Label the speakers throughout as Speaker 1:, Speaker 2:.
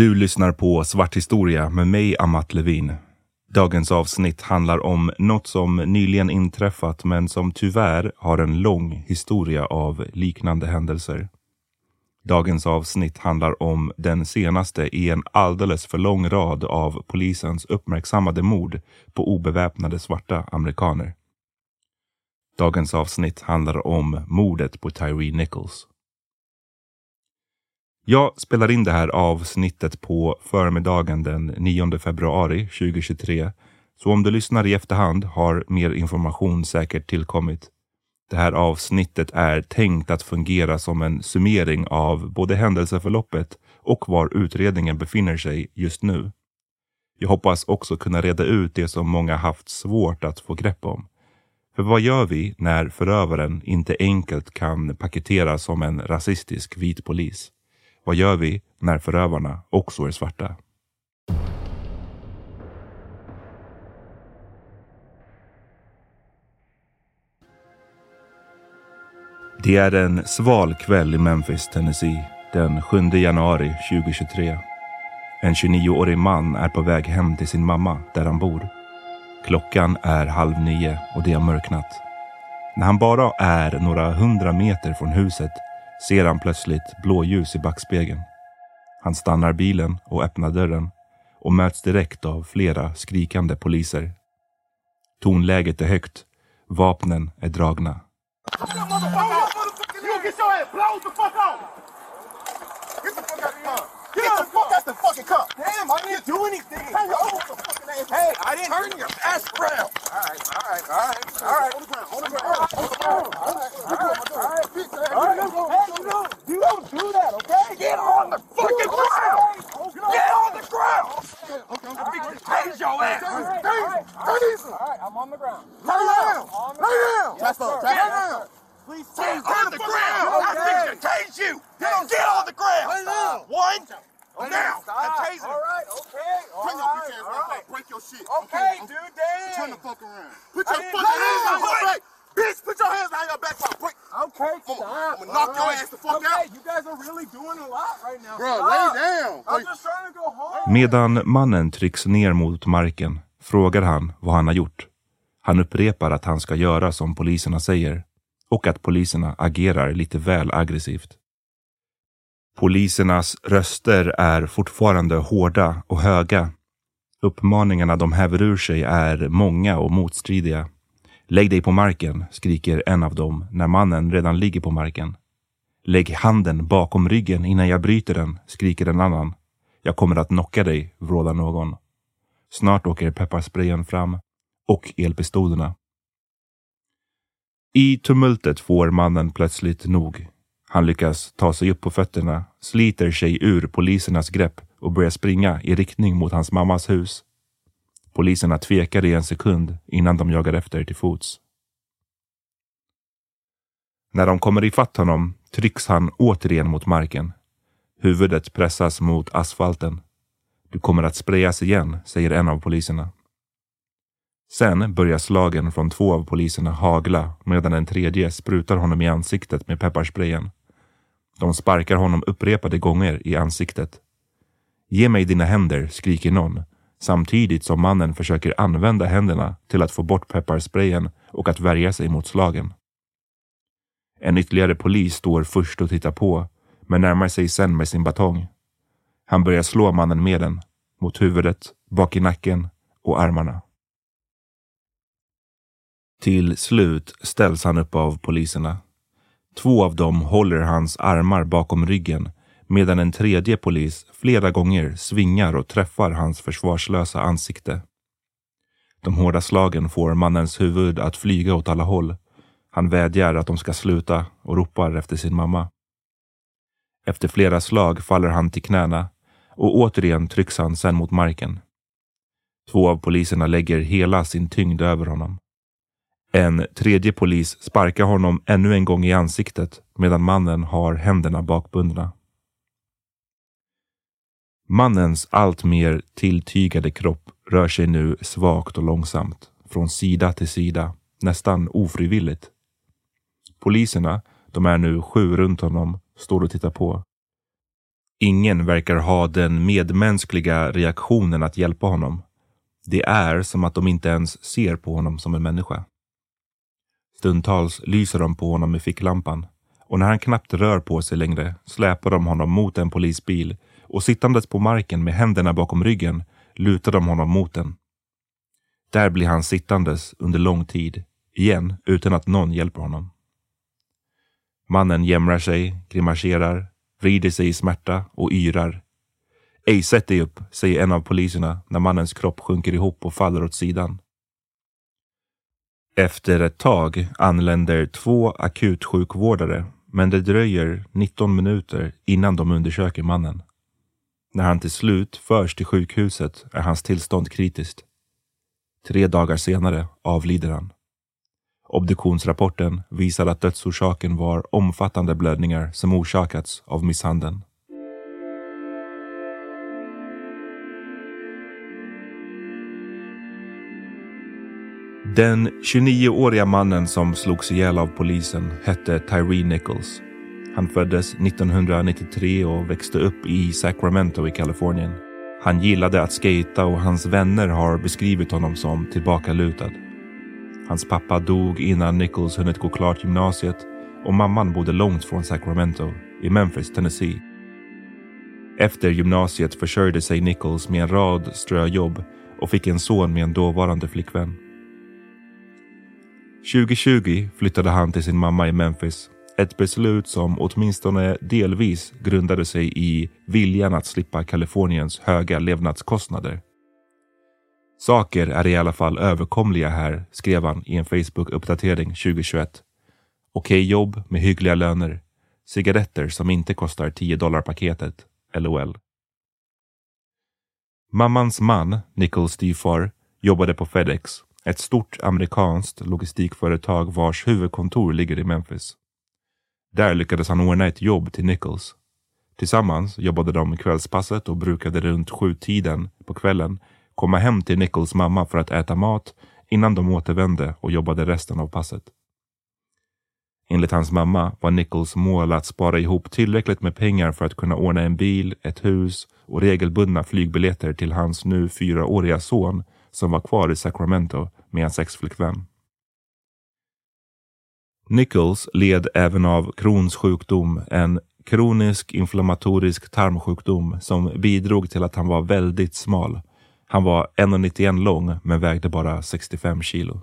Speaker 1: Du lyssnar på Svart historia med mig, Amat Levin. Dagens avsnitt handlar om något som nyligen inträffat men som tyvärr har en lång historia av liknande händelser. Dagens avsnitt handlar om den senaste i en alldeles för lång rad av polisens uppmärksammade mord på obeväpnade svarta amerikaner. Dagens avsnitt handlar om mordet på Tyree Nichols. Jag spelar in det här avsnittet på förmiddagen den 9 februari 2023. Så om du lyssnar i efterhand har mer information säkert tillkommit. Det här avsnittet är tänkt att fungera som en summering av både händelseförloppet och var utredningen befinner sig just nu. Jag hoppas också kunna reda ut det som många haft svårt att få grepp om. För vad gör vi när förövaren inte enkelt kan paketeras som en rasistisk vit polis? Vad gör vi när förövarna också är svarta? Det är en sval kväll i Memphis, Tennessee den 7 januari 2023. En 29-årig man är på väg hem till sin mamma där han bor. Klockan är halv nio och det har mörknat. När han bara är några hundra meter från huset ser han plötsligt blåljus i backspegeln. Han stannar bilen och öppnar dörren och möts direkt av flera skrikande poliser. Tonläget är högt. Vapnen är dragna.
Speaker 2: Get the fuck out the fucking car. Damn, I didn't do anything. Hey, hey, I didn't turn your ass around. All right, all right, all right, all right. On the ground, on the ground, All right, all right, all right. All right, all right. hey, you don't, you don't do that, okay? Get on the fucking ground. Get on the ground. Okay, okay. Tase your ass. Tase him. All right, I'm on the ground. Lay down. Lay down. Tap up, tap down. Please tase on the ground. I think tase you. Get on the ground. One. Now. I'm tasing. All right. Okay. All
Speaker 3: Turn your
Speaker 2: right.
Speaker 3: ass
Speaker 2: All right.
Speaker 3: Break your shit.
Speaker 2: Okay, dude. Damn.
Speaker 3: Turn the fuck around. Put
Speaker 2: I
Speaker 3: your fucking hands behind your back. Bitch, put your hands behind your back. Break.
Speaker 2: Okay, stop.
Speaker 3: I'ma knock
Speaker 2: All
Speaker 3: your
Speaker 2: right.
Speaker 3: ass the fuck
Speaker 2: okay,
Speaker 3: out.
Speaker 2: you guys are really doing a lot right now.
Speaker 3: Bro,
Speaker 2: Stop.
Speaker 3: lay down.
Speaker 2: I'm just trying to go home.
Speaker 1: Medan mannen trycks ner mot marken frågar han vad han har gjort. Han upprepar att han ska göra som poliserna säger och att poliserna agerar lite väl aggressivt. Polisernas röster är fortfarande hårda och höga. Uppmaningarna de häver ur sig är många och motstridiga. Lägg dig på marken, skriker en av dem när mannen redan ligger på marken. Lägg handen bakom ryggen innan jag bryter den, skriker en annan. Jag kommer att knocka dig, vrålar någon. Snart åker pepparsprayen fram och elpistolerna. I tumultet får mannen plötsligt nog. Han lyckas ta sig upp på fötterna, sliter sig ur polisernas grepp och börjar springa i riktning mot hans mammas hus. Poliserna tvekar i en sekund innan de jagar efter till fots. När de kommer ifatt honom trycks han återigen mot marken. Huvudet pressas mot asfalten. Du kommer att sprayas igen, säger en av poliserna. Sen börjar slagen från två av poliserna hagla medan en tredje sprutar honom i ansiktet med pepparsprayen. De sparkar honom upprepade gånger i ansiktet. Ge mig dina händer, skriker någon samtidigt som mannen försöker använda händerna till att få bort pepparsprayen och att värja sig mot slagen. En ytterligare polis står först och tittar på, men närmar sig sen med sin batong. Han börjar slå mannen med den, mot huvudet, bak i nacken och armarna. Till slut ställs han upp av poliserna. Två av dem håller hans armar bakom ryggen medan en tredje polis flera gånger svingar och träffar hans försvarslösa ansikte. De hårda slagen får mannens huvud att flyga åt alla håll. Han vädjar att de ska sluta och ropar efter sin mamma. Efter flera slag faller han till knäna och återigen trycks han sen mot marken. Två av poliserna lägger hela sin tyngd över honom. En tredje polis sparkar honom ännu en gång i ansiktet medan mannen har händerna bakbundna. Mannens allt mer tilltygade kropp rör sig nu svagt och långsamt från sida till sida, nästan ofrivilligt. Poliserna, de är nu sju runt honom, står och tittar på. Ingen verkar ha den medmänskliga reaktionen att hjälpa honom. Det är som att de inte ens ser på honom som en människa. Stundtals lyser de på honom med ficklampan och när han knappt rör på sig längre släpar de honom mot en polisbil och sittandes på marken med händerna bakom ryggen lutar de honom mot den. Där blir han sittandes under lång tid, igen utan att någon hjälper honom. Mannen jämrar sig, grimaserar, vrider sig i smärta och yrar. Ej, sätt dig upp, säger en av poliserna när mannens kropp sjunker ihop och faller åt sidan. Efter ett tag anländer två akutsjukvårdare, men det dröjer 19 minuter innan de undersöker mannen. När han till slut förs till sjukhuset är hans tillstånd kritiskt. Tre dagar senare avlider han. Obduktionsrapporten visar att dödsorsaken var omfattande blödningar som orsakats av misshandeln. Den 29-åriga mannen som slogs ihjäl av polisen hette Tyree Nichols. Han föddes 1993 och växte upp i Sacramento i Kalifornien. Han gillade att skata och hans vänner har beskrivit honom som tillbakalutad. Hans pappa dog innan Nichols hunnit gå klart gymnasiet och mamman bodde långt från Sacramento, i Memphis, Tennessee. Efter gymnasiet försörjde sig Nichols med en rad ströjobb och fick en son med en dåvarande flickvän. 2020 flyttade han till sin mamma i Memphis. Ett beslut som åtminstone delvis grundade sig i viljan att slippa Kaliforniens höga levnadskostnader. Saker är i alla fall överkomliga här, skrev han i en Facebook-uppdatering 2021. Okej jobb med hyggliga löner. Cigaretter som inte kostar 10 dollar paketet. LOL. Mammans man, Nicole styvfar, jobbade på Fedex, ett stort amerikanskt logistikföretag vars huvudkontor ligger i Memphis. Där lyckades han ordna ett jobb till Nichols. Tillsammans jobbade de kvällspasset och brukade runt sjutiden på kvällen komma hem till Nichols mamma för att äta mat innan de återvände och jobbade resten av passet. Enligt hans mamma var Nichols mål att spara ihop tillräckligt med pengar för att kunna ordna en bil, ett hus och regelbundna flygbiljetter till hans nu fyraåriga son som var kvar i Sacramento med en sexflickvän. Nichols led även av Crohns sjukdom, en kronisk inflammatorisk tarmsjukdom som bidrog till att han var väldigt smal. Han var 1,91 lång men vägde bara 65 kilo.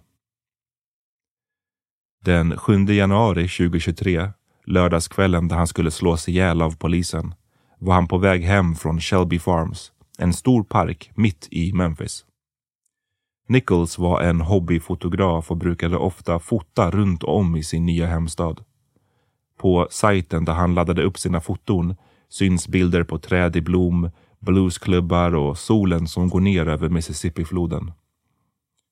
Speaker 1: Den 7 januari 2023, lördagskvällen där han skulle slås ihjäl av polisen, var han på väg hem från Shelby Farms, en stor park mitt i Memphis. Nichols var en hobbyfotograf och brukade ofta fota runt om i sin nya hemstad. På sajten där han laddade upp sina foton syns bilder på träd i blom, bluesklubbar och solen som går ner över Mississippifloden.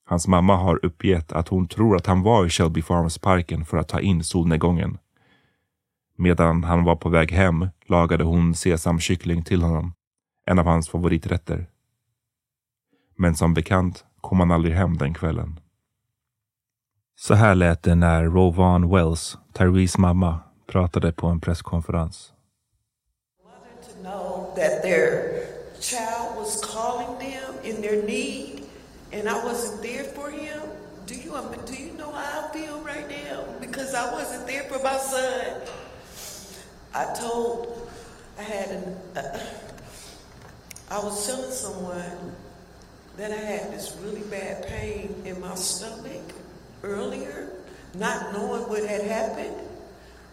Speaker 1: Hans mamma har uppgett att hon tror att han var i Shelby Farms-parken för att ta in solnedgången. Medan han var på väg hem lagade hon sesamkyckling till honom, en av hans favoriträtter. Men som bekant kom han aldrig hem den kvällen. Så här lät det när Rovan Wells, Tyrees mamma, pratade på en presskonferens.
Speaker 4: and I wasn't there for him. Do you do you know how I feel right now? Because I wasn't there for my son. I told I had an uh, I was telling someone that I had this really bad pain in my stomach earlier, not knowing what had happened.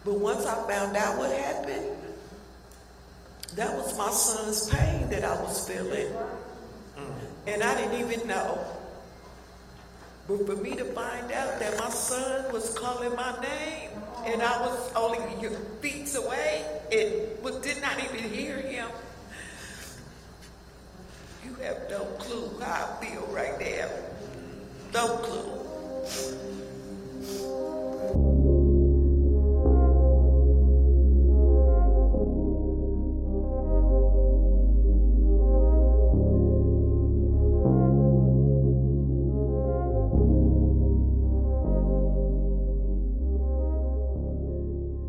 Speaker 4: But once I found out what happened, that was my son's pain that I was feeling. Mm. And I didn't even know. But for me to find out that my son was calling my name and I was only feet away and did not even hear him, you have no clue how I feel right now. No clue.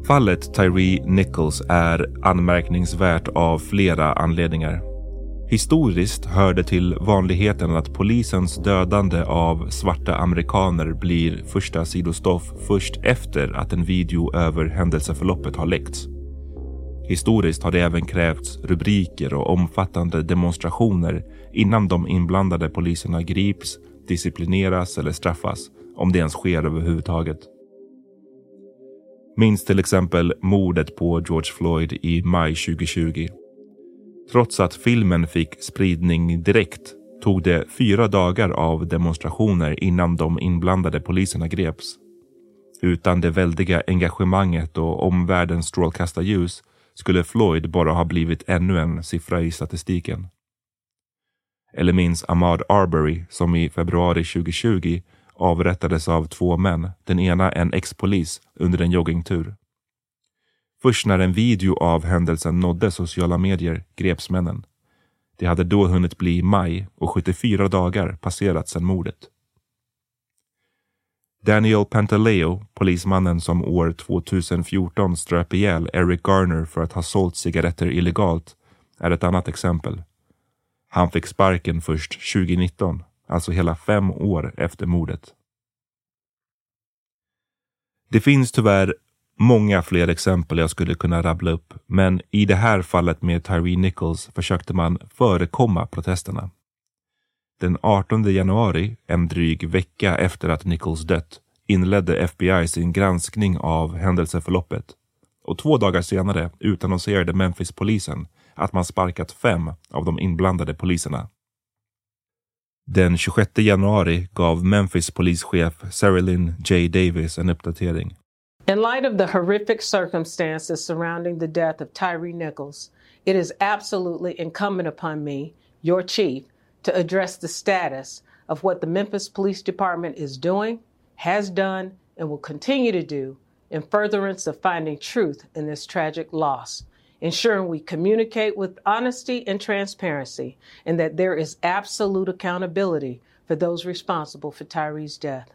Speaker 1: Fallet Tyree Nichols är anmärkningsvärt av flera anledningar. Historiskt hör det till vanligheten att polisens dödande av svarta amerikaner blir första sidostoff först efter att en video över händelseförloppet har läckts. Historiskt har det även krävts rubriker och omfattande demonstrationer innan de inblandade poliserna grips, disciplineras eller straffas, om det ens sker överhuvudtaget. Minns till exempel mordet på George Floyd i maj 2020. Trots att filmen fick spridning direkt tog det fyra dagar av demonstrationer innan de inblandade poliserna greps. Utan det väldiga engagemanget och omvärldens strålkastarljus skulle Floyd bara ha blivit ännu en siffra i statistiken. Eller minns Ahmad Arbery som i februari 2020 avrättades av två män, den ena en ex-polis, under en joggingtur. Först när en video av händelsen nådde sociala medier greps männen. Det hade då hunnit bli maj och 74 dagar passerat sedan mordet. Daniel Pantaleo, polismannen som år 2014 ströp ihjäl Eric Garner för att ha sålt cigaretter illegalt, är ett annat exempel. Han fick sparken först 2019 alltså hela fem år efter mordet. Det finns tyvärr många fler exempel jag skulle kunna rabbla upp, men i det här fallet med Tyree Nichols försökte man förekomma protesterna. Den 18 januari, en dryg vecka efter att Nichols dött, inledde FBI sin granskning av händelseförloppet. Och två dagar senare utannonserade Memphis-polisen att man sparkat fem av de inblandade poliserna. Den 26 januari gav Memphis polischef Sarah Lynn J. Davis en uppdatering.
Speaker 5: In light of the horrific circumstances surrounding the death of Tyree Nichols, it is absolutely incumbent upon me, your chief, to address the status of what the Memphis Police Department is doing, has done, and will continue to do in furtherance of finding truth in this tragic loss ensuring we communicate with honesty and transparency, and that there is absolute accountability for those responsible for Tyree's death.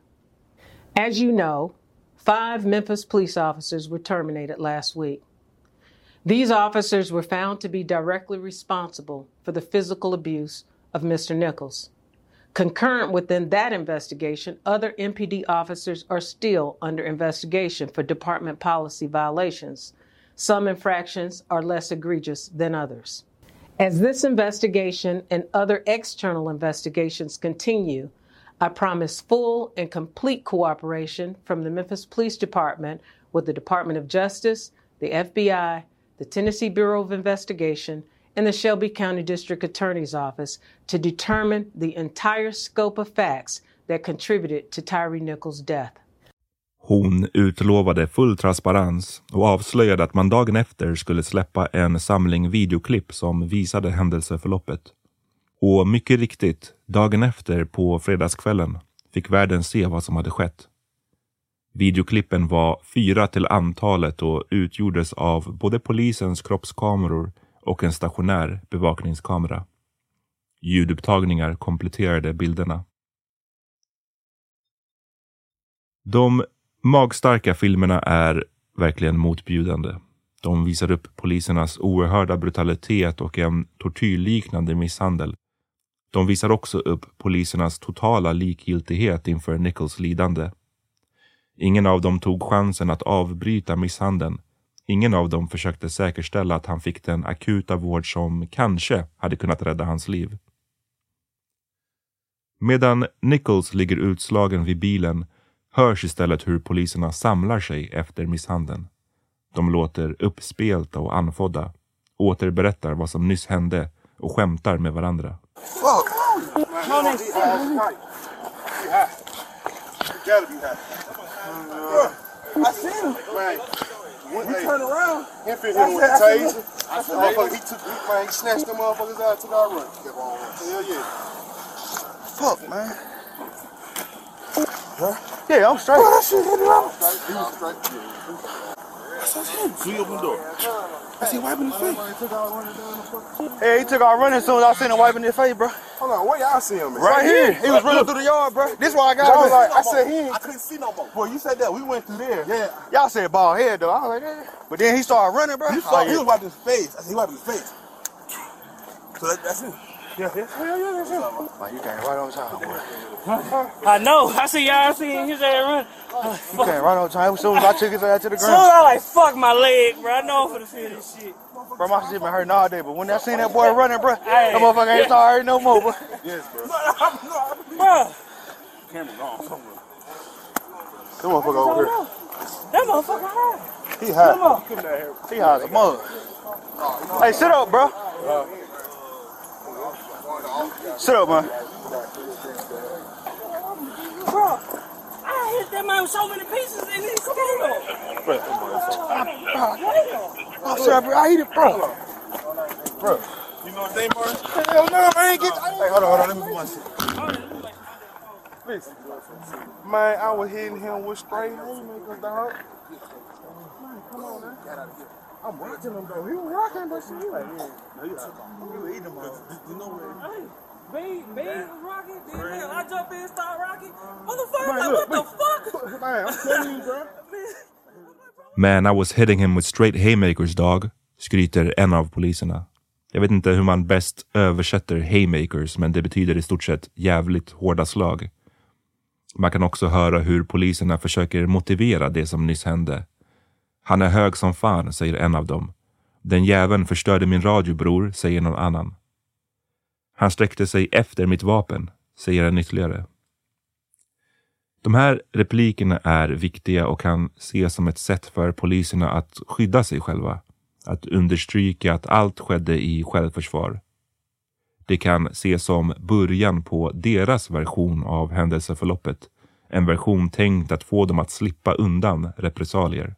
Speaker 5: As you know, five Memphis police officers were terminated last week. These officers were found to be directly responsible for the physical abuse of Mr. Nichols. Concurrent within that investigation, other MPD officers are still under investigation for department policy violations, some infractions are less egregious than others. As this investigation and other external investigations continue, I promise full and complete cooperation from the Memphis Police Department with the Department of Justice, the FBI, the Tennessee Bureau of Investigation, and the Shelby County District Attorney's Office to determine the entire scope of facts that contributed to Tyree Nichols' death.
Speaker 1: Hon utlovade full transparens och avslöjade att man dagen efter skulle släppa en samling videoklipp som visade händelseförloppet. Och mycket riktigt, dagen efter på fredagskvällen fick världen se vad som hade skett. Videoklippen var fyra till antalet och utgjordes av både polisens kroppskameror och en stationär bevakningskamera. Ljudupptagningar kompletterade bilderna. De magstarka filmerna är verkligen motbjudande. De visar upp polisernas oerhörda brutalitet och en tortyrliknande misshandel. De visar också upp polisernas totala likgiltighet inför Nichols lidande. Ingen av dem tog chansen att avbryta misshandeln. Ingen av dem försökte säkerställa att han fick den akuta vård som kanske hade kunnat rädda hans liv. Medan Nichols ligger utslagen vid bilen hörs istället hur poliserna samlar sig efter misshandeln. De låter uppspelta och anfodda, återberättar vad som nyss hände och skämtar med varandra.
Speaker 2: Fuck. No, they gotta be high. I seen him. Man, we turned around. He fit him with the taser. Motherfucker, he took, man, he snatched them motherfuckers out, took our run. Kept on running. Hell yeah. Fuck, man. Huh? Yeah, I'm straight. Oh, that shit hit me out. He was straight. That's him. So you open the door. I see wiping his face.
Speaker 3: Hey, he took our running as soon as I seen him wiping his face, bro.
Speaker 2: Hold on, where y'all see him at?
Speaker 3: Right here. He was running through the yard, bro. This why I got
Speaker 2: I
Speaker 3: him.
Speaker 2: like, I said he ain't. I couldn't see no more. Boy, you said that. We went through there. Yeah.
Speaker 3: Y'all said bald head, though. I was like, yeah. But then he started running, bro.
Speaker 2: You
Speaker 3: oh,
Speaker 2: saw,
Speaker 3: was like,
Speaker 2: he was wiping his face. I said he wiping his face. So that, that's him. Yeah, yeah. Hell yeah, that's him.
Speaker 3: Man, you came right on time, boy.
Speaker 6: I know. I see y'all I seeing his ass ah, run.
Speaker 3: You came right on time. As soon as I took his ass to the
Speaker 6: Soon as
Speaker 3: ground.
Speaker 6: I like fuck my leg, bro. I know I'm finna feel this shit.
Speaker 3: Bro, my shit been hurting all day. But when I seen that boy running, bro,
Speaker 6: Hey.
Speaker 3: that motherfucker ain't started hurting no more, bro.
Speaker 2: Yes, bro.
Speaker 6: Bro,
Speaker 2: Camera gone somewhere. That motherfucker over here.
Speaker 6: that motherfucker high.
Speaker 2: He high.
Speaker 6: Come on.
Speaker 3: He high as a mother. Hey, sit up, bro. Uh, Sit up, man.
Speaker 6: Bro, I hit that man with so many pieces and he screwed up.
Speaker 3: I'm sorry, bro. I eat it, bro.
Speaker 2: Bro, you know his name, bro?
Speaker 3: Hell no, I ain't get.
Speaker 2: Hey, hold on, hold on. Let me do my shit. Listen, man, I was hitting him with straight haymakers, dog. Man, come on, man. I'm rocking him, though. He was rocking, but shit, he like, yeah. No, you took him. You were eating him, You know?
Speaker 6: Hey. Then hell, I jump in, start rocking. Motherfucker,
Speaker 2: Man,
Speaker 6: like,
Speaker 2: look,
Speaker 6: what the fuck?
Speaker 2: Man, I'm telling you, bro.
Speaker 1: Man, I was hitting him with straight haymakers dog, skryter en av poliserna. Jag vet inte hur man bäst översätter haymakers, men det betyder i stort sett jävligt hårda slag. Man kan också höra hur poliserna försöker motivera det som nyss hände. Han är hög som fan, säger en av dem. Den jäveln förstörde min radio bror, säger någon annan. Han sträckte sig efter mitt vapen, säger en ytterligare. De här replikerna är viktiga och kan ses som ett sätt för poliserna att skydda sig själva. Att understryka att allt skedde i självförsvar. Det kan ses som början på deras version av händelseförloppet. En version tänkt att få dem att slippa undan repressalier.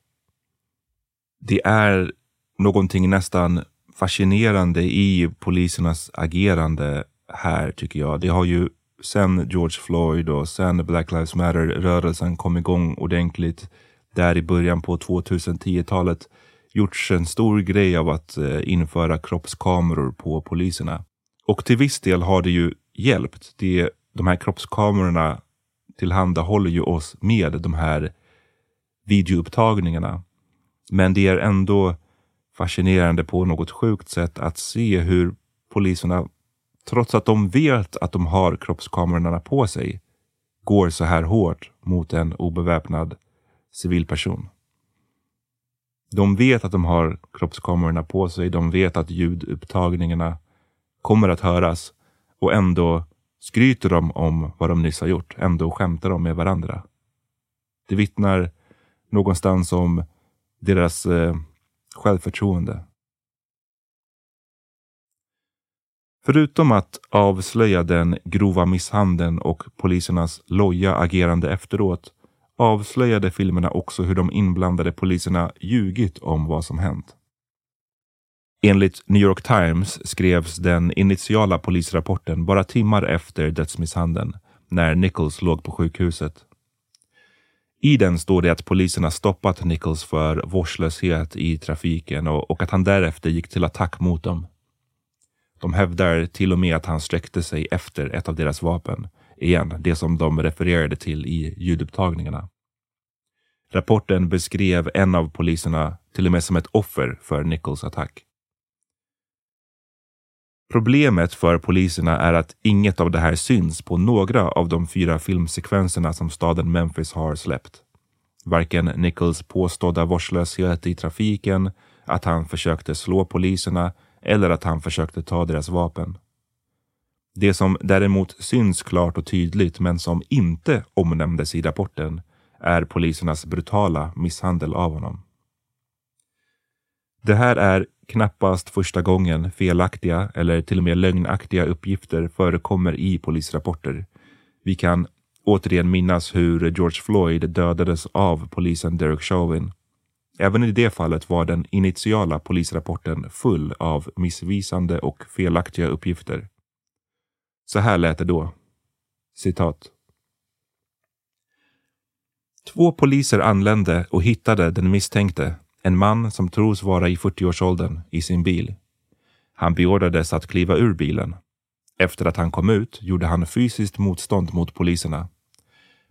Speaker 1: Det är någonting nästan fascinerande i polisernas agerande här tycker jag. Det har ju sen George Floyd och sen Black Lives Matter-rörelsen kom igång ordentligt där i början på 2010-talet gjorts en stor grej av att eh, införa kroppskameror på poliserna. Och till viss del har det ju hjälpt. Det, de här kroppskamerorna tillhandahåller ju oss med de här videoupptagningarna. Men det är ändå fascinerande på något sjukt sätt att se hur poliserna, trots att de vet att de har kroppskamerorna på sig, går så här hårt mot en obeväpnad civilperson. De vet att de har kroppskamerorna på sig. De vet att ljudupptagningarna kommer att höras och ändå skryter de om vad de nyss har gjort. Ändå skämtar de med varandra. Det vittnar någonstans om deras eh, självförtroende. Förutom att avslöja den grova misshandeln och polisernas loja agerande efteråt avslöjade filmerna också hur de inblandade poliserna ljugit om vad som hänt. Enligt New York Times skrevs den initiala polisrapporten bara timmar efter dödsmisshandeln, när Nichols låg på sjukhuset. I den står det att poliserna stoppat Nichols för vårdslöshet i trafiken och, och att han därefter gick till attack mot dem. De hävdar till och med att han sträckte sig efter ett av deras vapen. Igen, det som de refererade till i ljudupptagningarna. Rapporten beskrev en av poliserna till och med som ett offer för Nichols attack. Problemet för poliserna är att inget av det här syns på några av de fyra filmsekvenserna som staden Memphis har släppt. Varken Nichols påstådda vårdslöshet i trafiken, att han försökte slå poliserna eller att han försökte ta deras vapen. Det som däremot syns klart och tydligt men som inte omnämndes i rapporten är polisernas brutala misshandel av honom. Det här är knappast första gången felaktiga eller till och med lögnaktiga uppgifter förekommer i polisrapporter. Vi kan återigen minnas hur George Floyd dödades av polisen Derek Chauvin. Även i det fallet var den initiala polisrapporten full av missvisande och felaktiga uppgifter. Så här lät det då. Citat. Två poliser anlände och hittade den misstänkte en man som tros vara i 40-årsåldern i sin bil. Han beordrades att kliva ur bilen. Efter att han kom ut gjorde han fysiskt motstånd mot poliserna.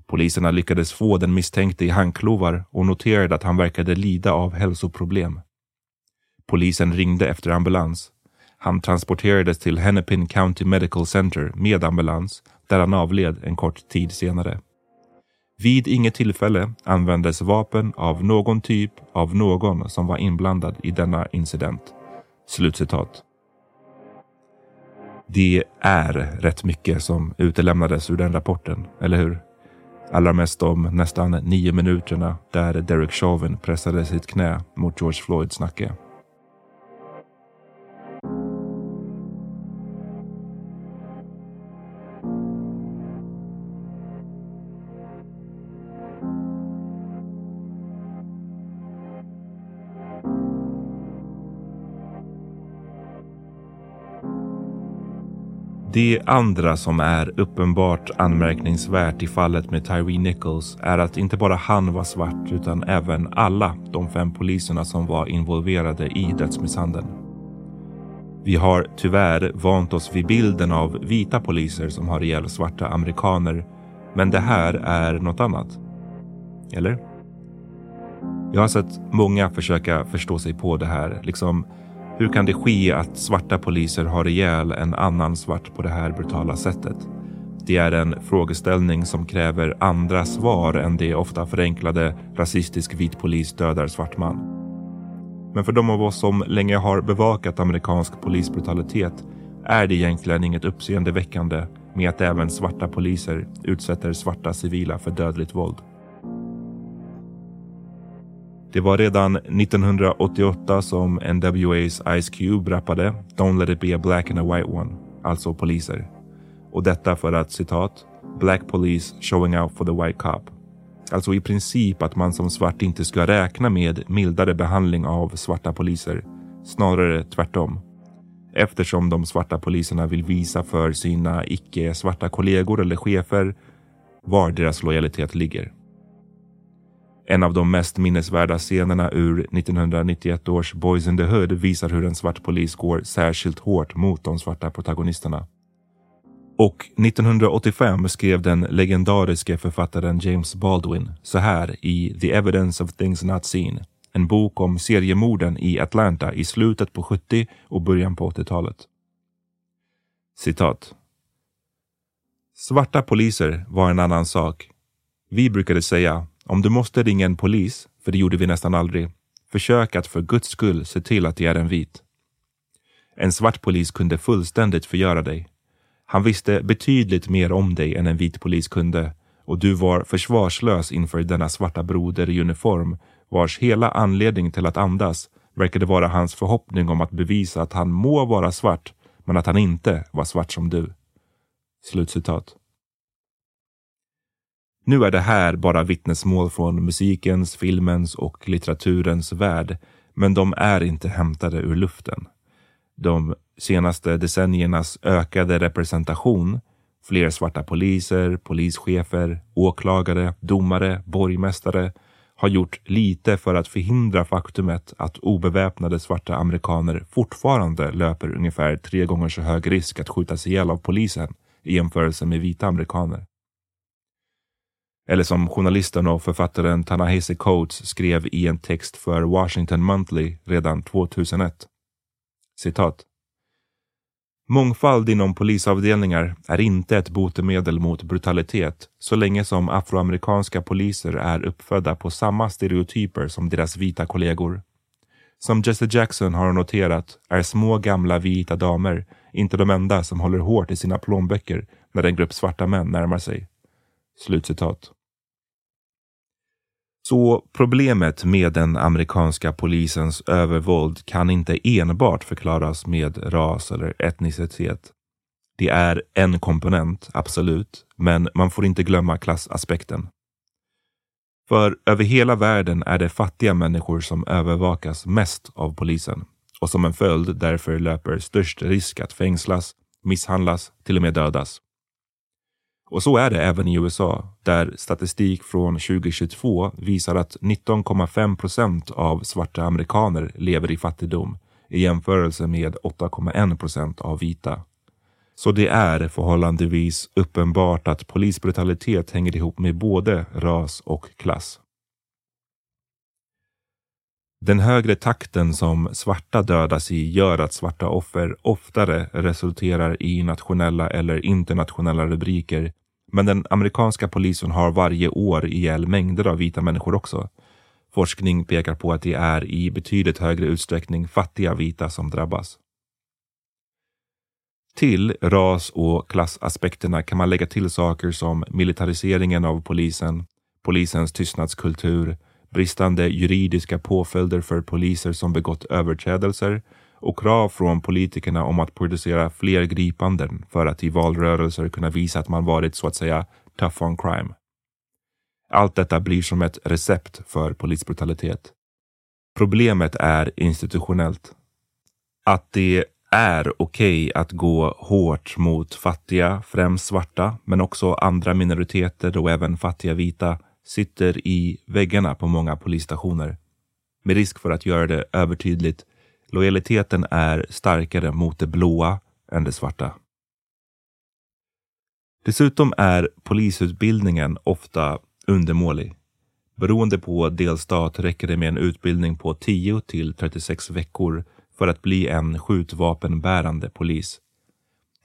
Speaker 1: Poliserna lyckades få den misstänkte i handklovar och noterade att han verkade lida av hälsoproblem. Polisen ringde efter ambulans. Han transporterades till Hennepin County Medical Center med ambulans där han avled en kort tid senare. Vid inget tillfälle användes vapen av någon typ av någon som var inblandad i denna incident. Slutcitat. Det är rätt mycket som utelämnades ur den rapporten, eller hur? Allra mest de nästan nio minuterna där Derek Chauvin pressade sitt knä mot George Floyds nacke. Det andra som är uppenbart anmärkningsvärt i fallet med Tyree Nichols är att inte bara han var svart utan även alla de fem poliserna som var involverade i dödsmisshandeln. Vi har tyvärr vant oss vid bilden av vita poliser som har ihjäl svarta amerikaner, men det här är något annat. Eller? Jag har sett många försöka förstå sig på det här, liksom hur kan det ske att svarta poliser har ihjäl en annan svart på det här brutala sättet? Det är en frågeställning som kräver andra svar än det ofta förenklade rasistisk vit polis dödar svart man. Men för de av oss som länge har bevakat amerikansk polisbrutalitet är det egentligen inget uppseendeväckande med att även svarta poliser utsätter svarta civila för dödligt våld. Det var redan 1988 som NWA's Ice Cube rappade “Don't let it be a black and a white one”, alltså poliser. Och detta för att citat “Black police showing out for the white cop”. Alltså i princip att man som svart inte ska räkna med mildare behandling av svarta poliser. Snarare tvärtom. Eftersom de svarta poliserna vill visa för sina icke-svarta kollegor eller chefer var deras lojalitet ligger. En av de mest minnesvärda scenerna ur 1991 års Boys in the Hood visar hur en svart polis går särskilt hårt mot de svarta protagonisterna. Och 1985 skrev den legendariske författaren James Baldwin så här i The Evidence of Things Not Seen, en bok om seriemorden i Atlanta i slutet på 70 och början på 80-talet. Citat. Svarta poliser var en annan sak. Vi brukade säga om du måste ringa en polis, för det gjorde vi nästan aldrig, försök att för guds skull se till att det är en vit. En svart polis kunde fullständigt förgöra dig. Han visste betydligt mer om dig än en vit polis kunde och du var försvarslös inför denna svarta broder i uniform vars hela anledning till att andas verkade vara hans förhoppning om att bevisa att han må vara svart men att han inte var svart som du. Slutcitat. Nu är det här bara vittnesmål från musikens, filmens och litteraturens värld, men de är inte hämtade ur luften. De senaste decenniernas ökade representation, fler svarta poliser, polischefer, åklagare, domare, borgmästare, har gjort lite för att förhindra faktumet att obeväpnade svarta amerikaner fortfarande löper ungefär tre gånger så hög risk att skjutas ihjäl av polisen i jämförelse med vita amerikaner. Eller som journalisten och författaren Tanahisi Coates skrev i en text för Washington Monthly redan 2001. Citat. Mångfald inom polisavdelningar är inte ett botemedel mot brutalitet så länge som afroamerikanska poliser är uppfödda på samma stereotyper som deras vita kollegor. Som Jesse Jackson har noterat är små gamla vita damer inte de enda som håller hårt i sina plånböcker när en grupp svarta män närmar sig. Slutcitat. Så problemet med den amerikanska polisens övervåld kan inte enbart förklaras med ras eller etnicitet. Det är en komponent, absolut, men man får inte glömma klassaspekten. För över hela världen är det fattiga människor som övervakas mest av polisen och som en följd därför löper störst risk att fängslas, misshandlas, till och med dödas. Och så är det även i USA, där statistik från 2022 visar att 19,5 procent av svarta amerikaner lever i fattigdom i jämförelse med 8,1 procent av vita. Så det är förhållandevis uppenbart att polisbrutalitet hänger ihop med både ras och klass. Den högre takten som svarta dödas i gör att svarta offer oftare resulterar i nationella eller internationella rubriker. Men den amerikanska polisen har varje år ihjäl mängder av vita människor också. Forskning pekar på att det är i betydligt högre utsträckning fattiga vita som drabbas. Till ras och klassaspekterna kan man lägga till saker som militariseringen av polisen, polisens tystnadskultur, bristande juridiska påföljder för poliser som begått överträdelser och krav från politikerna om att producera fler gripanden för att i valrörelser kunna visa att man varit så att säga tough on crime. Allt detta blir som ett recept för polisbrutalitet. Problemet är institutionellt. Att det är okej okay att gå hårt mot fattiga, främst svarta, men också andra minoriteter och även fattiga vita sitter i väggarna på många polisstationer. Med risk för att göra det övertydligt, lojaliteten är starkare mot det blåa än det svarta. Dessutom är polisutbildningen ofta undermålig. Beroende på delstat räcker det med en utbildning på 10 till 36 veckor för att bli en skjutvapenbärande polis.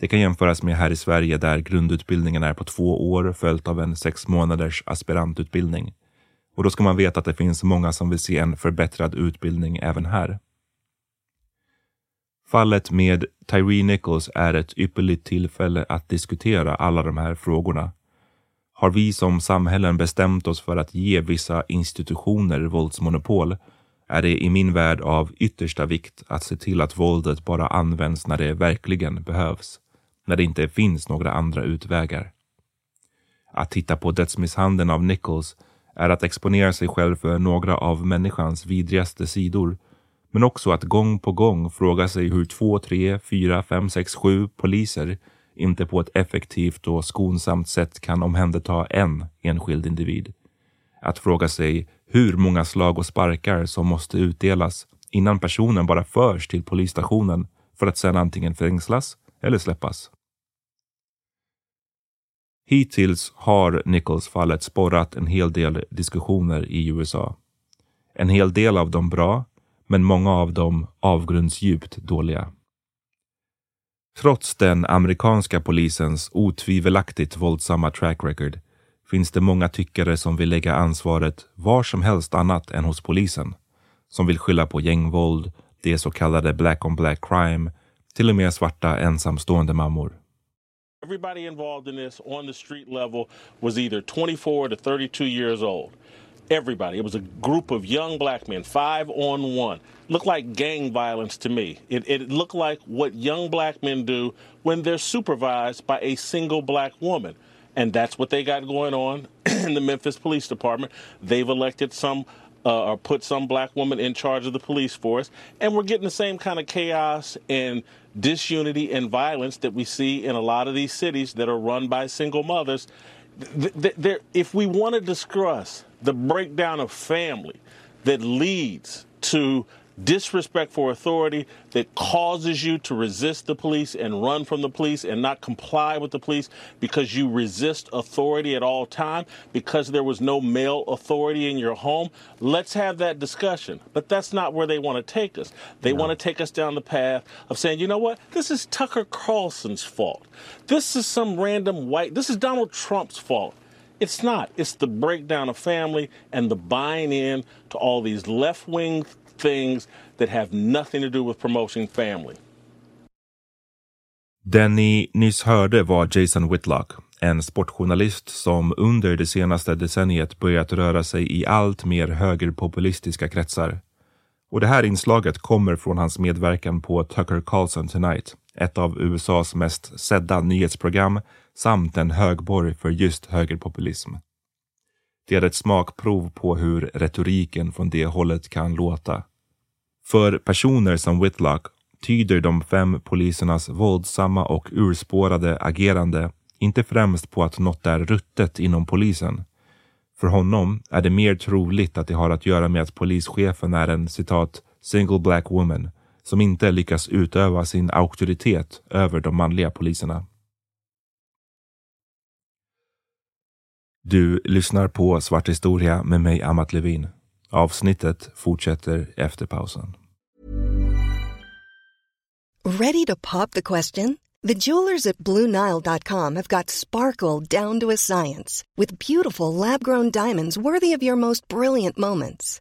Speaker 1: Det kan jämföras med här i Sverige där grundutbildningen är på två år följt av en sex månaders aspirantutbildning. Och då ska man veta att det finns många som vill se en förbättrad utbildning även här. Fallet med Tyree Nichols är ett ypperligt tillfälle att diskutera alla de här frågorna. Har vi som samhällen bestämt oss för att ge vissa institutioner våldsmonopol är det i min värld av yttersta vikt att se till att våldet bara används när det verkligen behövs när det inte finns några andra utvägar. Att titta på dödsmisshandeln av Nichols är att exponera sig själv för några av människans vidrigaste sidor, men också att gång på gång fråga sig hur två, tre, fyra, fem, sex, sju poliser inte på ett effektivt och skonsamt sätt kan omhänderta en enskild individ. Att fråga sig hur många slag och sparkar som måste utdelas innan personen bara förs till polisstationen för att sedan antingen fängslas eller släppas. Hittills har Nichols-fallet sporrat en hel del diskussioner i USA. En hel del av dem bra, men många av dem avgrundsdjupt dåliga. Trots den amerikanska polisens otvivelaktigt våldsamma track record finns det många tyckare som vill lägga ansvaret var som helst annat än hos polisen. Som vill skylla på gängvåld, det så kallade black on black crime, till och med svarta ensamstående mammor.
Speaker 7: Everybody involved in this on the street level was either 24 to 32 years old. Everybody. It was a group of young black men, five on one. Looked like gang violence to me. It, it looked like what young black men do when they're supervised by a single black woman. And that's what they got going on in the Memphis Police Department. They've elected some uh, or put some black woman in charge of the police force. And we're getting the same kind of chaos and disunity and violence that we see in a lot of these cities that are run by single mothers. Th- th- if we want to discuss the breakdown of family that leads to disrespect for authority that causes you to resist the police and run from the police and not comply with the police because you resist authority at all time because there was no male authority in your home? Let's have that discussion. But that's not where they want to take us. They no. want to take us down the path of saying you know what? This is tucker carlson's fault. This is some random white this is donald trump's fault it's not. It's the breakdown of family and the buying in to all these left wing things that have nothing to do with promoting family.
Speaker 1: Den ni nyss hörde var Jason Whitlock, en sportjournalist som under det senaste decenniet börjat röra sig i allt mer högerpopulistiska kretsar. Och det här inslaget kommer från hans medverkan på Tucker Carlson Tonight, ett av USAs mest sedda nyhetsprogram samt en högborg för just högerpopulism. Det är ett smakprov på hur retoriken från det hållet kan låta. För personer som Whitlock tyder de fem polisernas våldsamma och urspårade agerande inte främst på att något är ruttet inom polisen. För honom är det mer troligt att det har att göra med att polischefen är en citat single black woman som inte lyckas utöva sin auktoritet över de manliga poliserna. Du lyssnar på Svart historia med mig, Amat Levin. Avsnittet fortsätter efter pausen.
Speaker 8: Ready to pop the question? The jewelers at BlueNile.com have got sparkle down to a science with beautiful lab-grown diamonds worthy of your most brilliant moments.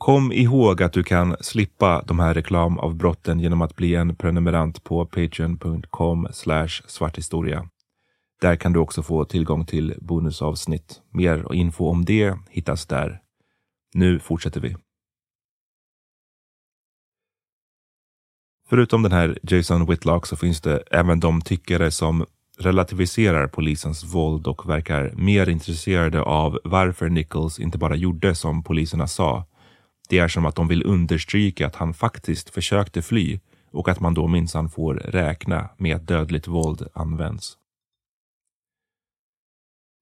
Speaker 1: Kom ihåg att du kan slippa de här reklamavbrotten genom att bli en prenumerant på patreon.com svarthistoria. Där kan du också få tillgång till bonusavsnitt. Mer info om det hittas där. Nu fortsätter vi. Förutom den här Jason Whitlock så finns det även de tyckare som relativiserar polisens våld och verkar mer intresserade av varför Nichols inte bara gjorde som poliserna sa. Det är som att de vill understryka att han faktiskt försökte fly och att man då minsann får räkna med att dödligt våld används.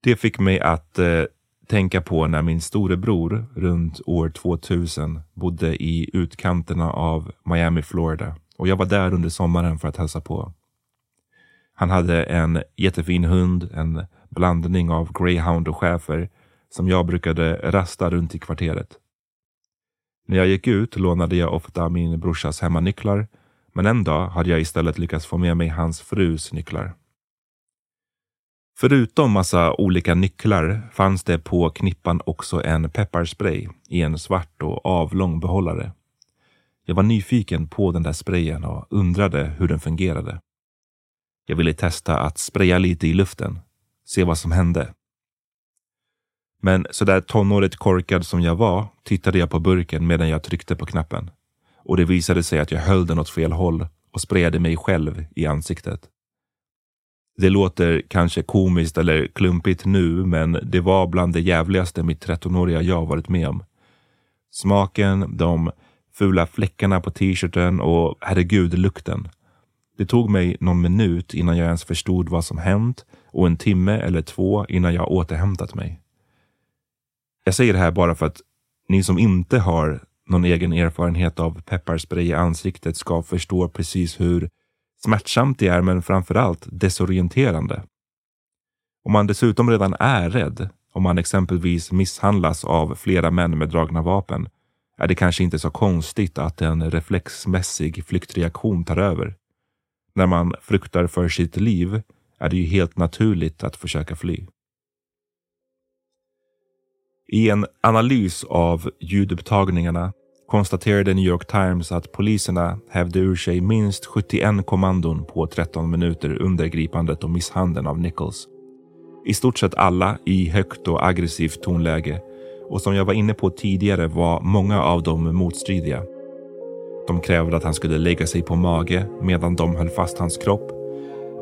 Speaker 1: Det fick mig att eh, tänka på när min storebror runt år 2000 bodde i utkanterna av Miami, Florida. Och jag var där under sommaren för att hälsa på. Han hade en jättefin hund, en blandning av greyhound och schäfer som jag brukade rasta runt i kvarteret. När jag gick ut lånade jag ofta min brorsas hemmanycklar, men en dag hade jag istället lyckats få med mig hans frus nycklar. Förutom massa olika nycklar fanns det på knippan också en pepparspray i en svart och avlång behållare. Jag var nyfiken på den där sprayen och undrade hur den fungerade. Jag ville testa att spraya lite i luften, se vad som hände. Men sådär tonårigt korkad som jag var tittade jag på burken medan jag tryckte på knappen. Och det visade sig att jag höll den åt fel håll och sprejade mig själv i ansiktet. Det låter kanske komiskt eller klumpigt nu, men det var bland det jävligaste mitt 13-åriga jag varit med om. Smaken, de fula fläckarna på t-shirten och herregud lukten. Det tog mig någon minut innan jag ens förstod vad som hänt och en timme eller två innan jag återhämtat mig. Jag säger det här bara för att ni som inte har någon egen erfarenhet av pepparspray i ansiktet ska förstå precis hur smärtsamt det är, men framför allt desorienterande. Om man dessutom redan är rädd, om man exempelvis misshandlas av flera män med dragna vapen, är det kanske inte så konstigt att en reflexmässig flyktreaktion tar över. När man fruktar för sitt liv är det ju helt naturligt att försöka fly. I en analys av ljudupptagningarna konstaterade New York Times att poliserna hävde ur sig minst 71 kommandon på 13 minuter under gripandet och misshandeln av Nichols. I stort sett alla i högt och aggressivt tonläge och som jag var inne på tidigare var många av dem motstridiga. De krävde att han skulle lägga sig på mage medan de höll fast hans kropp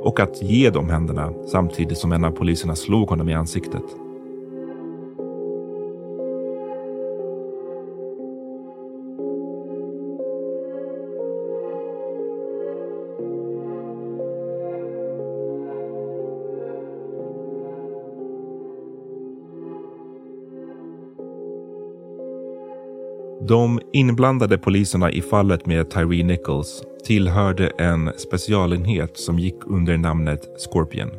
Speaker 1: och att ge dem händerna samtidigt som en av poliserna slog honom i ansiktet. De inblandade poliserna i fallet med Tyree Nichols tillhörde en specialenhet som gick under namnet Scorpion.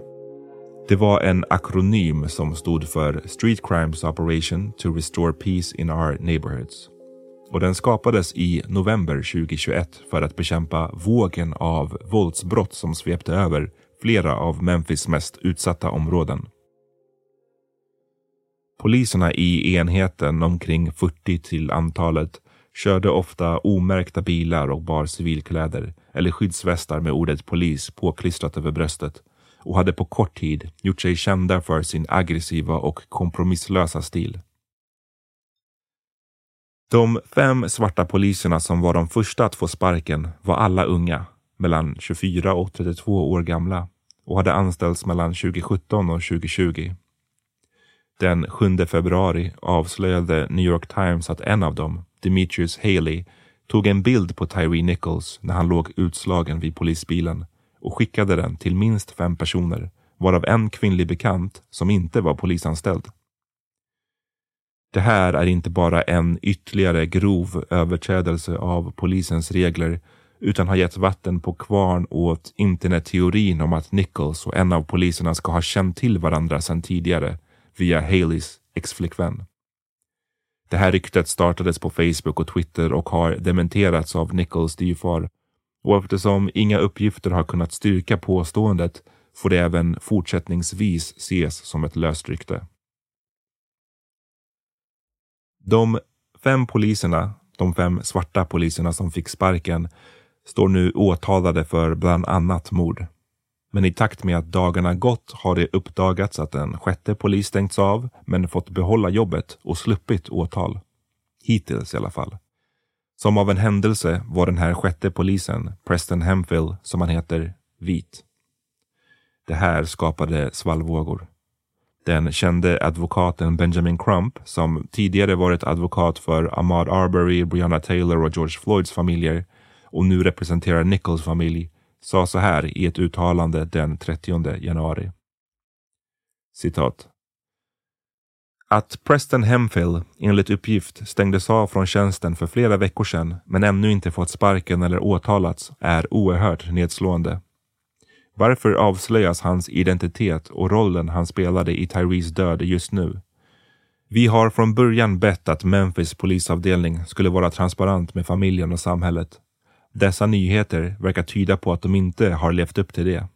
Speaker 1: Det var en akronym som stod för Street Crimes Operation to Restore Peace in Our Neighborhoods. Och den skapades i november 2021 för att bekämpa vågen av våldsbrott som svepte över flera av Memphis mest utsatta områden. Poliserna i enheten, omkring 40 till antalet, körde ofta omärkta bilar och bar civilkläder eller skyddsvästar med ordet polis påklistrat över bröstet och hade på kort tid gjort sig kända för sin aggressiva och kompromisslösa stil. De fem svarta poliserna som var de första att få sparken var alla unga, mellan 24 och 32 år gamla och hade anställts mellan 2017 och 2020. Den 7 februari avslöjade New York Times att en av dem, Demetrius Haley, tog en bild på Tyree Nichols när han låg utslagen vid polisbilen och skickade den till minst fem personer, varav en kvinnlig bekant som inte var polisanställd. Det här är inte bara en ytterligare grov överträdelse av polisens regler utan har gett vatten på kvarn åt internetteorin om att Nichols och en av poliserna ska ha känt till varandra sedan tidigare via Haleys exflickvän. Det här ryktet startades på Facebook och Twitter och har dementerats av Nichols styvfar. Och eftersom inga uppgifter har kunnat styrka påståendet får det även fortsättningsvis ses som ett löst rykte. De fem poliserna, de fem svarta poliserna som fick sparken, står nu åtalade för bland annat mord. Men i takt med att dagarna gått har det uppdagats att en sjätte polis stängts av, men fått behålla jobbet och sluppit åtal. Hittills i alla fall. Som av en händelse var den här sjätte polisen, Preston Hemfill, som han heter, vit. Det här skapade svallvågor. Den kände advokaten Benjamin Crump, som tidigare varit advokat för Ahmad Arbery, Breonna Taylor och George Floyds familjer och nu representerar Nichols familj, sa så här i ett uttalande den 30 januari. Citat. Att Preston Hemfill enligt uppgift stängdes av från tjänsten för flera veckor sedan men ännu inte fått sparken eller åtalats är oerhört nedslående. Varför avslöjas hans identitet och rollen han spelade i Tyrees död just nu? Vi har från början bett att Memphis polisavdelning skulle vara transparent med familjen och samhället. Dessa nyheter verkar tyda på att de inte har levt upp till det.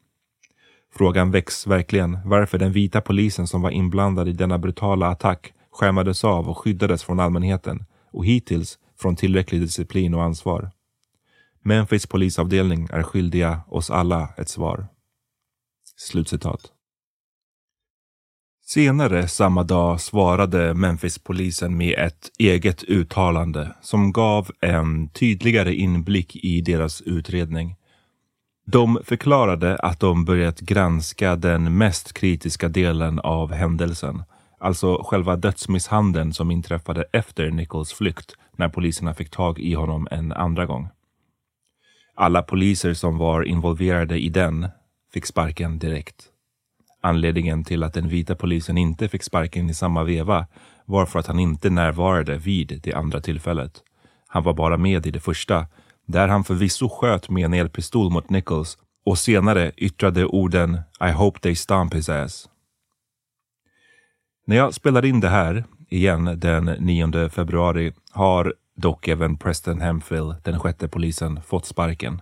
Speaker 1: Frågan väcks verkligen varför den vita polisen som var inblandad i denna brutala attack skärmades av och skyddades från allmänheten och hittills från tillräcklig disciplin och ansvar. Memphis polisavdelning är skyldiga oss alla ett svar. Slutcitat. Senare samma dag svarade Memphis-polisen med ett eget uttalande som gav en tydligare inblick i deras utredning. De förklarade att de börjat granska den mest kritiska delen av händelsen, alltså själva dödsmisshandeln som inträffade efter Nichols flykt när poliserna fick tag i honom en andra gång. Alla poliser som var involverade i den fick sparken direkt. Anledningen till att den vita polisen inte fick sparken i samma veva var för att han inte närvarade vid det andra tillfället. Han var bara med i det första, där han förvisso sköt med en elpistol mot Nichols och senare yttrade orden I hope they stomp his ass. När jag spelar in det här igen den 9 februari har dock även Preston Hemphill, den sjätte polisen, fått sparken.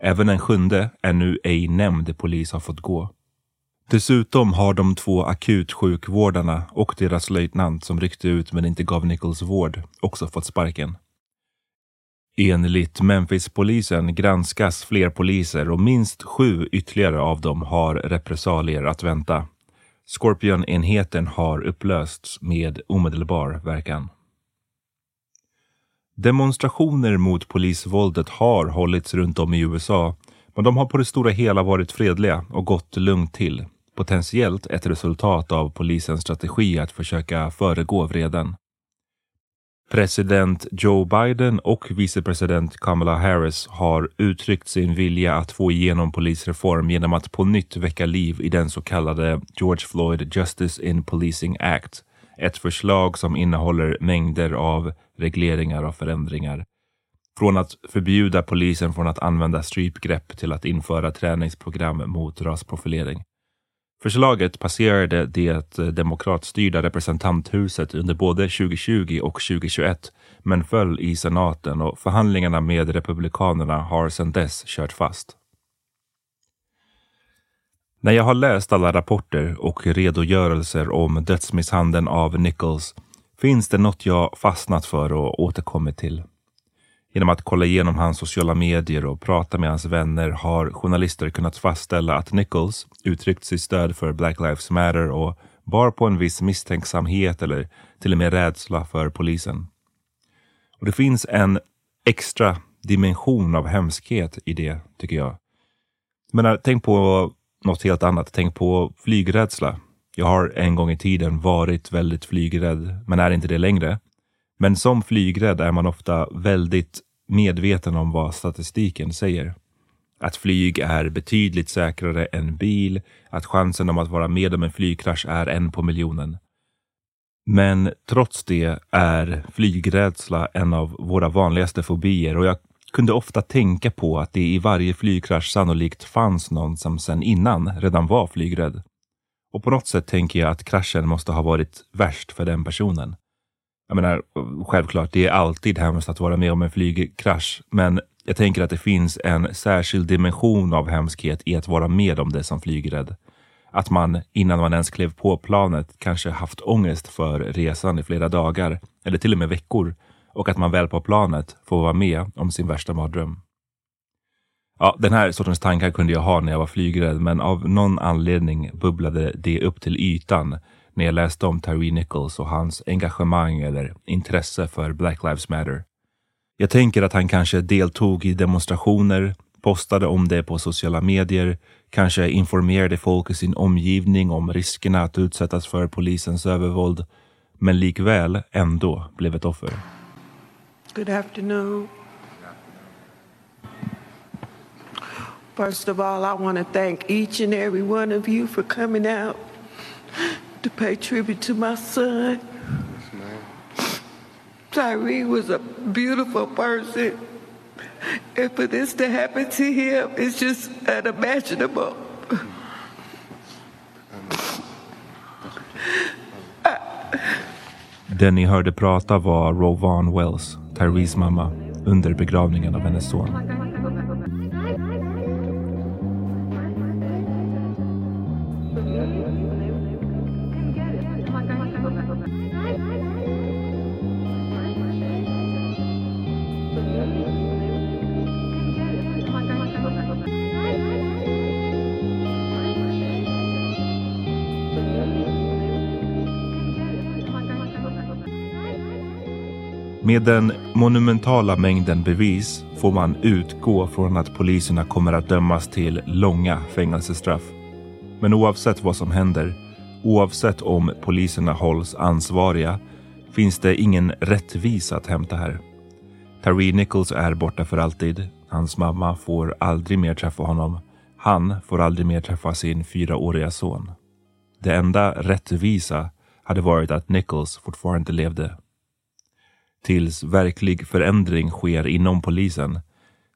Speaker 1: Även en sjunde, ännu ej nämnd polis har fått gå. Dessutom har de två akutsjukvårdarna och deras löjtnant som ryckte ut men inte gav Nichols vård också fått sparken. Enligt Memphis-polisen granskas fler poliser och minst sju ytterligare av dem har repressalier att vänta. Scorpion-enheten har upplösts med omedelbar verkan. Demonstrationer mot polisvåldet har hållits runt om i USA, men de har på det stora hela varit fredliga och gått lugnt till. Potentiellt ett resultat av polisens strategi att försöka föregå vreden. President Joe Biden och vicepresident Kamala Harris har uttryckt sin vilja att få igenom polisreform genom att på nytt väcka liv i den så kallade George Floyd Justice in Policing Act. Ett förslag som innehåller mängder av regleringar och förändringar. Från att förbjuda polisen från att använda strypgrepp till att införa träningsprogram mot rasprofilering. Förslaget passerade det demokratstyrda representanthuset under både 2020 och 2021 men föll i senaten och förhandlingarna med republikanerna har sedan dess kört fast. När jag har läst alla rapporter och redogörelser om dödsmisshandeln av Nichols finns det något jag fastnat för och återkommit till. Genom att kolla igenom hans sociala medier och prata med hans vänner har journalister kunnat fastställa att Nichols uttryckt sitt stöd för Black Lives Matter och bar på en viss misstänksamhet eller till och med rädsla för polisen. Och Det finns en extra dimension av hemskhet i det, tycker jag. Men äh, tänk på något helt annat. Tänk på flygrädsla. Jag har en gång i tiden varit väldigt flygrädd, men är inte det längre. Men som flygrädd är man ofta väldigt medveten om vad statistiken säger. Att flyg är betydligt säkrare än bil, att chansen om att vara med om en flygkrasch är en på miljonen. Men trots det är flygrädsla en av våra vanligaste fobier och jag kunde ofta tänka på att det i varje flygkrasch sannolikt fanns någon som sedan innan redan var flygrädd. Och på något sätt tänker jag att kraschen måste ha varit värst för den personen. Jag menar, självklart, det är alltid hemskt att vara med om en flygkrasch, men jag tänker att det finns en särskild dimension av hemskhet i att vara med om det som flygrädd. Att man innan man ens klev på planet kanske haft ångest för resan i flera dagar eller till och med veckor och att man väl på planet får vara med om sin värsta mardröm. Ja, den här sortens tankar kunde jag ha när jag var flygrädd, men av någon anledning bubblade det upp till ytan när jag läste om Tyree Nichols och hans engagemang eller intresse för Black Lives Matter. Jag tänker att han kanske deltog i demonstrationer, postade om det på sociala medier, kanske informerade folk i sin omgivning om riskerna att utsättas för polisens övervåld, men likväl ändå blev ett offer.
Speaker 4: Good afternoon. First of all, I want to thank each and every one of you for coming out to pay tribute to my son. Tyree was a beautiful person. And for this to happen to him is just unimaginable.
Speaker 1: Den ni hörde prata var Rovan Wells, Tyrees mamma, under begravningen av hennes son. Med den monumentala mängden bevis får man utgå från att poliserna kommer att dömas till långa fängelsestraff. Men oavsett vad som händer, oavsett om poliserna hålls ansvariga, finns det ingen rättvisa att hämta här. Terry Nichols är borta för alltid. Hans mamma får aldrig mer träffa honom. Han får aldrig mer träffa sin fyraåriga son. Det enda rättvisa hade varit att Nichols fortfarande levde. Tills verklig förändring sker inom polisen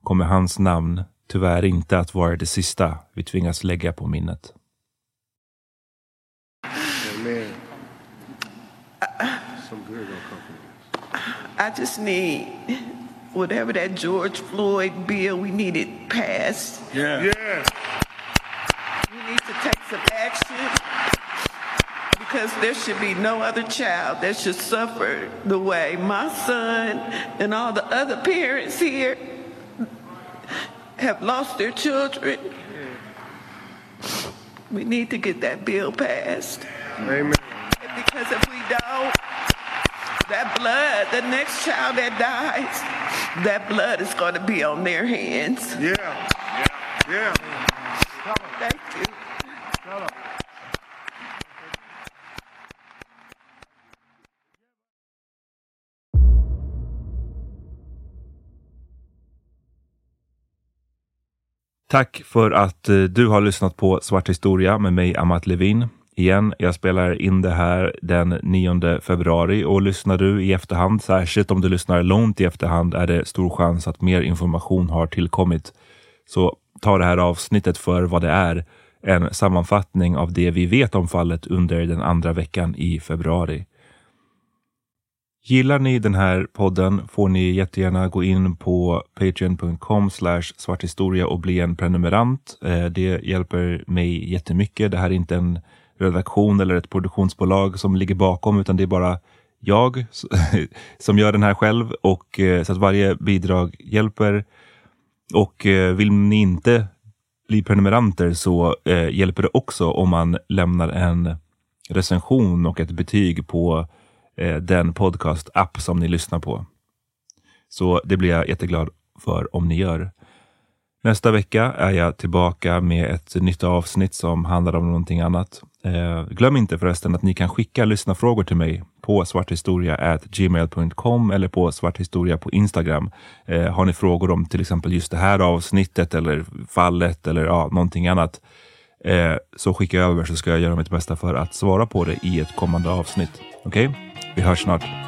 Speaker 1: kommer hans namn tyvärr inte att vara det sista vi tvingas lägga på minnet.
Speaker 4: I just need whatever that George Floyd bill we need it passed.
Speaker 2: Yeah. Yeah.
Speaker 4: We need to take some action because there should be no other child that should suffer the way my son and all the other parents here have lost their children. We need to get that bill passed.
Speaker 2: Amen.
Speaker 4: Because if we don't, that blood, the next child that dies, that blood is going to be on their hands.
Speaker 2: Yeah. Yeah. yeah.
Speaker 4: Thank you.
Speaker 1: Tack för att eh, du har lyssnat på Svart historia med mig, Amat Levin. Igen, jag spelar in det här den 9 februari och lyssnar du i efterhand, särskilt om du lyssnar långt i efterhand, är det stor chans att mer information har tillkommit. Så ta det här avsnittet för vad det är, en sammanfattning av det vi vet om fallet under den andra veckan i februari. Gillar ni den här podden får ni jättegärna gå in på patreon.com svarthistoria och bli en prenumerant. Eh, det hjälper mig jättemycket. Det här är inte en redaktion eller ett produktionsbolag som ligger bakom, utan det är bara jag som gör den här själv och eh, så att varje bidrag hjälper. Och eh, vill ni inte bli prenumeranter så hjälper det också om man lämnar en recension och ett betyg på eh, den podcast-app som ni lyssnar på. Så det blir jag jätteglad för om ni gör. Nästa vecka är jag tillbaka med ett nytt avsnitt som handlar om någonting annat. Eh, glöm inte förresten att ni kan skicka lyssnarfrågor till mig på svarthistoria.gmail.com eller på svarthistoria på Instagram. Eh, har ni frågor om till exempel just det här avsnittet eller fallet eller ja, någonting annat eh, så skicka över så ska jag göra mitt bästa för att svara på det i ett kommande avsnitt. Okej? Okay? Vi hörs snart.